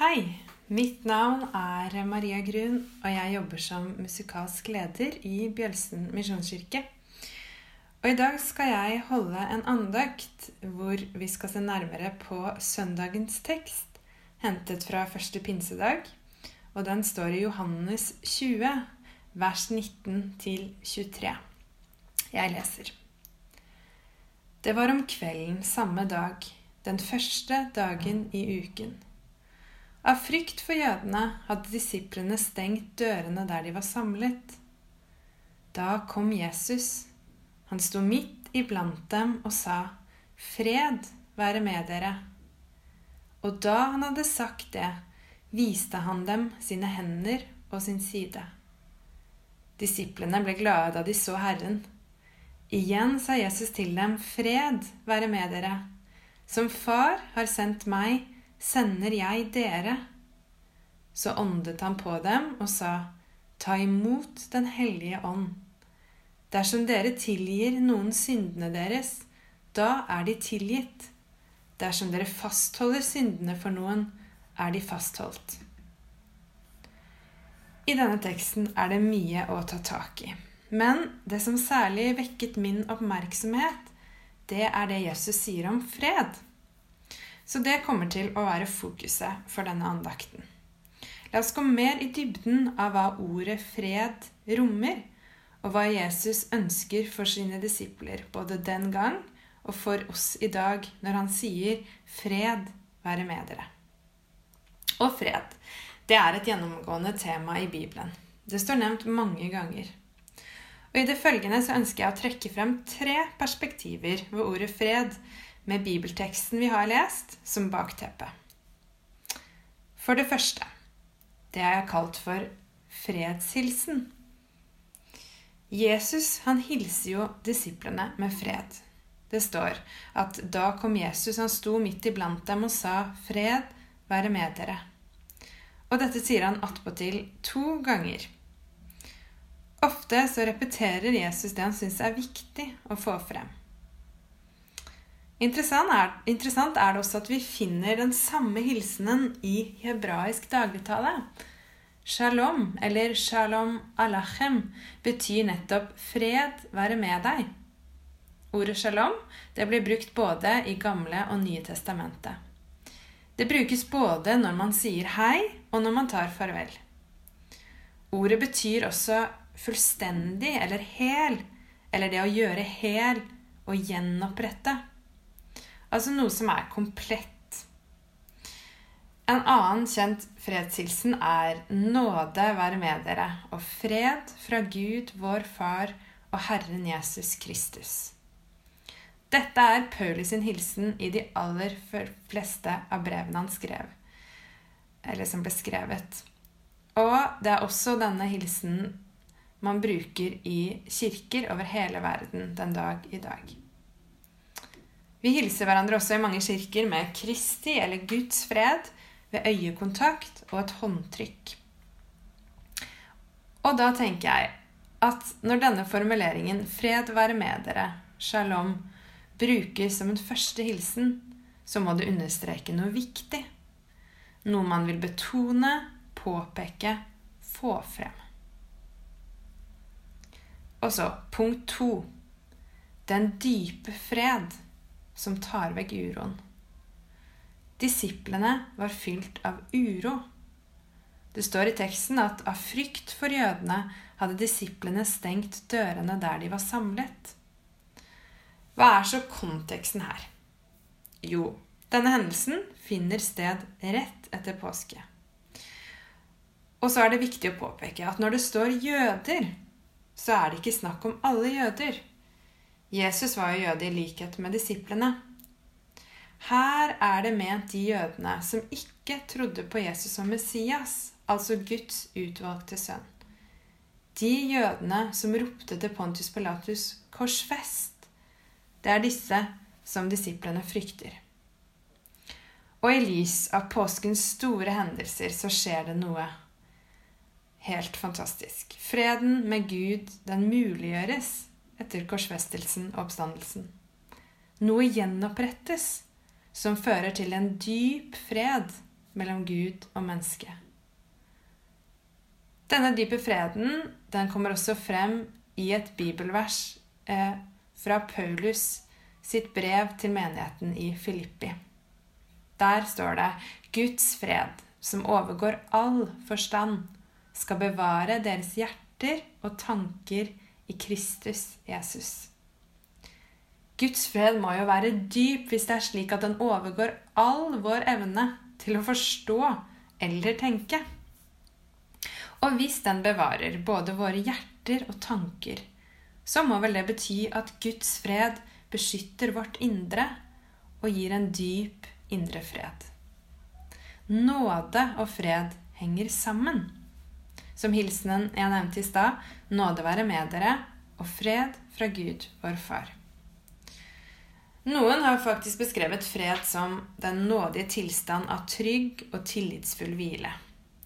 Hei, mitt navn er Maria Grun, og jeg jobber som musikalsk leder i Bjølsen misjonskirke. Og i dag skal jeg holde en andakt hvor vi skal se nærmere på søndagens tekst, hentet fra første pinsedag, og den står i Johannes 20, vers 19 23. Jeg leser. Det var om kvelden samme dag, den første dagen i uken. Av frykt for jødene hadde disiplene stengt dørene der de var samlet. Da kom Jesus. Han sto midt iblant dem og sa, Fred være med dere. Og da han hadde sagt det, viste han dem sine hender og sin side. Disiplene ble glade da de så Herren. Igjen sa Jesus til dem, Fred være med dere. Som Far har sendt meg, sender jeg dere. Så åndet han på dem og sa, Ta imot Den hellige ånd. Dersom dere tilgir noen syndene deres, da er de tilgitt. Dersom dere fastholder syndene for noen, er de fastholdt. I denne teksten er det mye å ta tak i. Men det som særlig vekket min oppmerksomhet, det er det Jesus sier om fred. Så det kommer til å være fokuset for denne andakten. La oss gå mer i dybden av hva ordet fred rommer, og hva Jesus ønsker for sine disipler, både den gang og for oss i dag, når han sier 'fred være med dere'. Og fred, det er et gjennomgående tema i Bibelen. Det står nevnt mange ganger. Og I det følgende så ønsker jeg å trekke frem tre perspektiver ved ordet fred med bibelteksten vi har lest, som bakteppe. For det første det er kalt for fredshilsen. Jesus han hilser jo disiplene med fred. Det står at da kom Jesus, han sto midt iblant dem og sa, 'Fred være med dere'. Og dette sier han attpåtil to ganger. Ofte så repeterer Jesus det han syns er viktig å få frem. Interessant er, interessant er, det også at vi finner den samme hilsenen i hebraisk dagligtale. Shalom, eller shalom alachem, betyr nettopp 'fred være med deg'. Ordet shalom det blir brukt både i Gamle og Nye testamentet. Det brukes både når man sier hei, og når man tar farvel. Ordet betyr også fullstendig eller hel, eller det å gjøre hel og gjenopprette. Altså noe som er komplett. En annen kjent fredshilsen er 'Nåde være med dere' og 'Fred fra Gud, vår Far og Herren Jesus Kristus'. Dette er Paulus sin hilsen i de aller fleste av brevene han skrev, eller som ble skrevet. Og det er også denne hilsen man bruker i kirker over hele verden den dag i dag. Vi hilser hverandre også i mange kirker med Kristi eller Guds fred ved øyekontakt og et håndtrykk. Og da tenker jeg at når denne formuleringen 'Fred være med dere', shalom, brukes som en første hilsen, så må det understreke noe viktig. Noe man vil betone, påpeke, få frem. Og så punkt to. Den dype fred som tar vekk uroen. Disiplene var fylt av uro. Det står i teksten at av frykt for jødene hadde disiplene stengt dørene der de var samlet. Hva er så konteksten her? Jo, denne hendelsen finner sted rett etter påske. Og så er det viktig å påpeke at når det står jøder, så er det ikke snakk om alle jøder. Jesus var jo jøde i likhet med disiplene. Her er det ment de jødene som ikke trodde på Jesus som Messias, altså Guds utvalgte sønn. De jødene som ropte til Pontus Pilatus 'korsfest', det er disse som disiplene frykter. Og i lys av påskens store hendelser så skjer det noe helt fantastisk. Freden med Gud, den muliggjøres etter korsfestelsen og oppstandelsen. Noe gjenopprettes som fører til en dyp fred mellom Gud og menneske. Denne dype freden den kommer også frem i et bibelvers eh, fra Paulus sitt brev til menigheten i Filippi. Der står det Guds fred, som overgår all forstand, skal bevare deres hjerter og tanker i Kristus Jesus. Guds fred må jo være dyp hvis det er slik at den overgår all vår evne til å forstå eller tenke. Og hvis den bevarer både våre hjerter og tanker, så må vel det bety at Guds fred beskytter vårt indre og gir en dyp indre fred. Nåde og fred henger sammen. Som hilsenen jeg nevnte i stad, nåde være med dere, og fred fra Gud, vår Far. Noen har faktisk beskrevet fred som den nådige tilstand av trygg og tillitsfull hvile.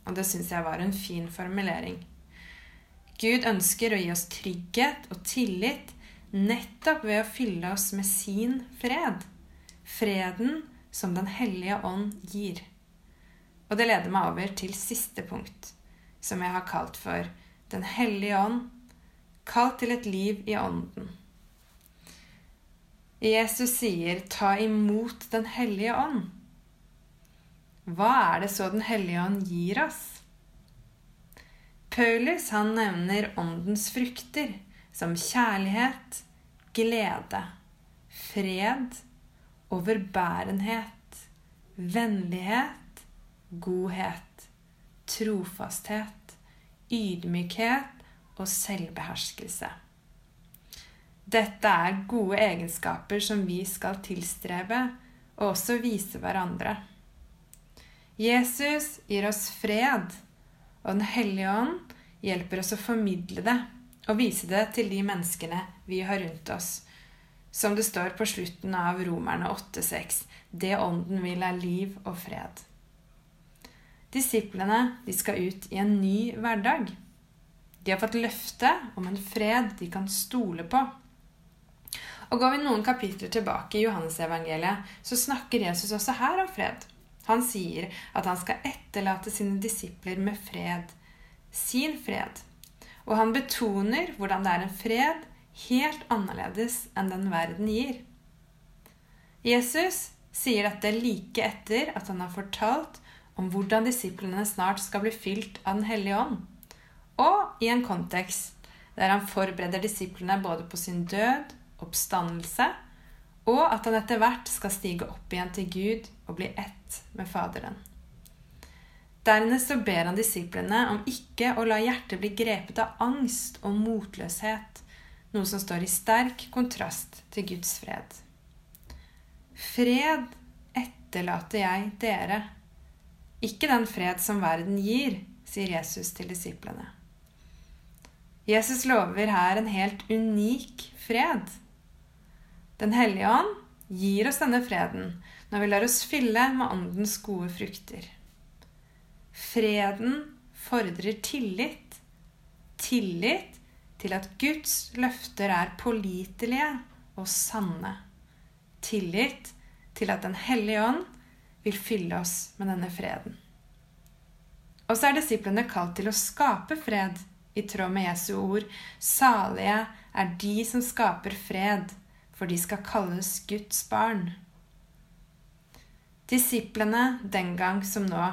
Og det syns jeg var en fin formulering. Gud ønsker å gi oss trygghet og tillit nettopp ved å fylle oss med sin fred. Freden som Den hellige ånd gir. Og det leder meg over til siste punkt, som jeg har kalt for Den hellige ånd, kalt til et liv i ånden. Jesus sier 'ta imot Den hellige ånd'. Hva er det så Den hellige ånd gir oss? Paulus han nevner åndens frukter som kjærlighet, glede, fred, overbærenhet, vennlighet, godhet, trofasthet, ydmykhet og selvbeherskelse. Dette er gode egenskaper som vi skal tilstrebe og også vise hverandre. Jesus gir oss fred, og Den hellige ånd hjelper oss å formidle det og vise det til de menneskene vi har rundt oss. Som det står på slutten av Romerne 8,6.: Det ånden vil, er liv og fred. Disiplene de skal ut i en ny hverdag. De har fått løfte om en fred de kan stole på. Og Går vi noen kapitler tilbake i Johannesevangeliet, så snakker Jesus også her om fred. Han sier at han skal etterlate sine disipler med fred. Sin fred. Og han betoner hvordan det er en fred helt annerledes enn den verden gir. Jesus sier dette like etter at han har fortalt om hvordan disiplene snart skal bli fylt av Den hellige ånd, og i en kontekst der han forbereder disiplene både på sin død oppstandelse, og at han etter hvert skal stige opp igjen til Gud og bli ett med Faderen. Dernest så ber han disiplene om ikke å la hjertet bli grepet av angst og motløshet, noe som står i sterk kontrast til Guds fred. Fred etterlater jeg dere, ikke den fred som verden gir, sier Jesus til disiplene. Jesus lover her en helt unik fred. Den hellige ånd gir oss denne freden når vi lar oss fylle med åndens gode frukter. Freden fordrer tillit. Tillit til at Guds løfter er pålitelige og sanne. Tillit til at Den hellige ånd vil fylle oss med denne freden. Og så er disiplene kalt til å skape fred i tråd med Jesu ord. Salige er de som skaper fred for de skal kalles Guds barn. Disiplene den gang som nå,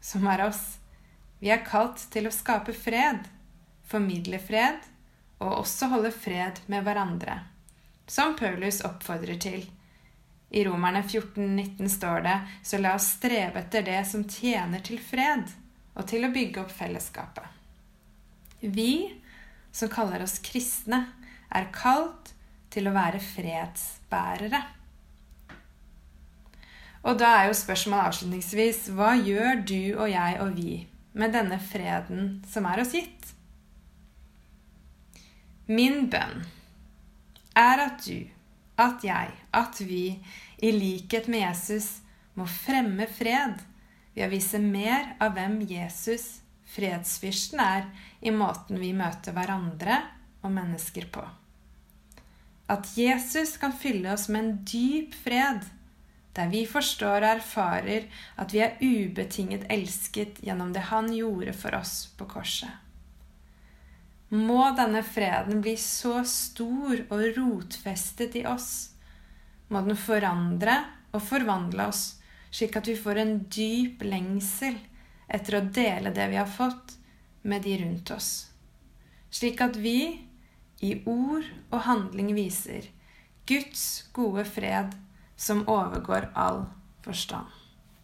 som er oss, vi er kalt til å skape fred, formidle fred og også holde fred med hverandre, som Paulus oppfordrer til. I Romerne 14, 19 står det, så la oss strebe etter det som tjener til fred, og til å bygge opp fellesskapet. Vi som kaller oss kristne, er kalt til å være fredsbærere. Og da er jo spørsmålet avslutningsvis hva gjør du og jeg og vi med denne freden som er oss gitt? Min bønn er at du, at jeg, at vi, i likhet med Jesus, må fremme fred ved å vise mer av hvem Jesus, fredsfyrsten, er i måten vi møter hverandre og mennesker på. At Jesus kan fylle oss med en dyp fred, der vi forstår og erfarer at vi er ubetinget elsket gjennom det Han gjorde for oss på korset. Må denne freden bli så stor og rotfestet i oss. Må den forandre og forvandle oss, slik at vi får en dyp lengsel etter å dele det vi har fått, med de rundt oss. Slik at vi i ord og handling viser Guds gode fred som overgår all forstand.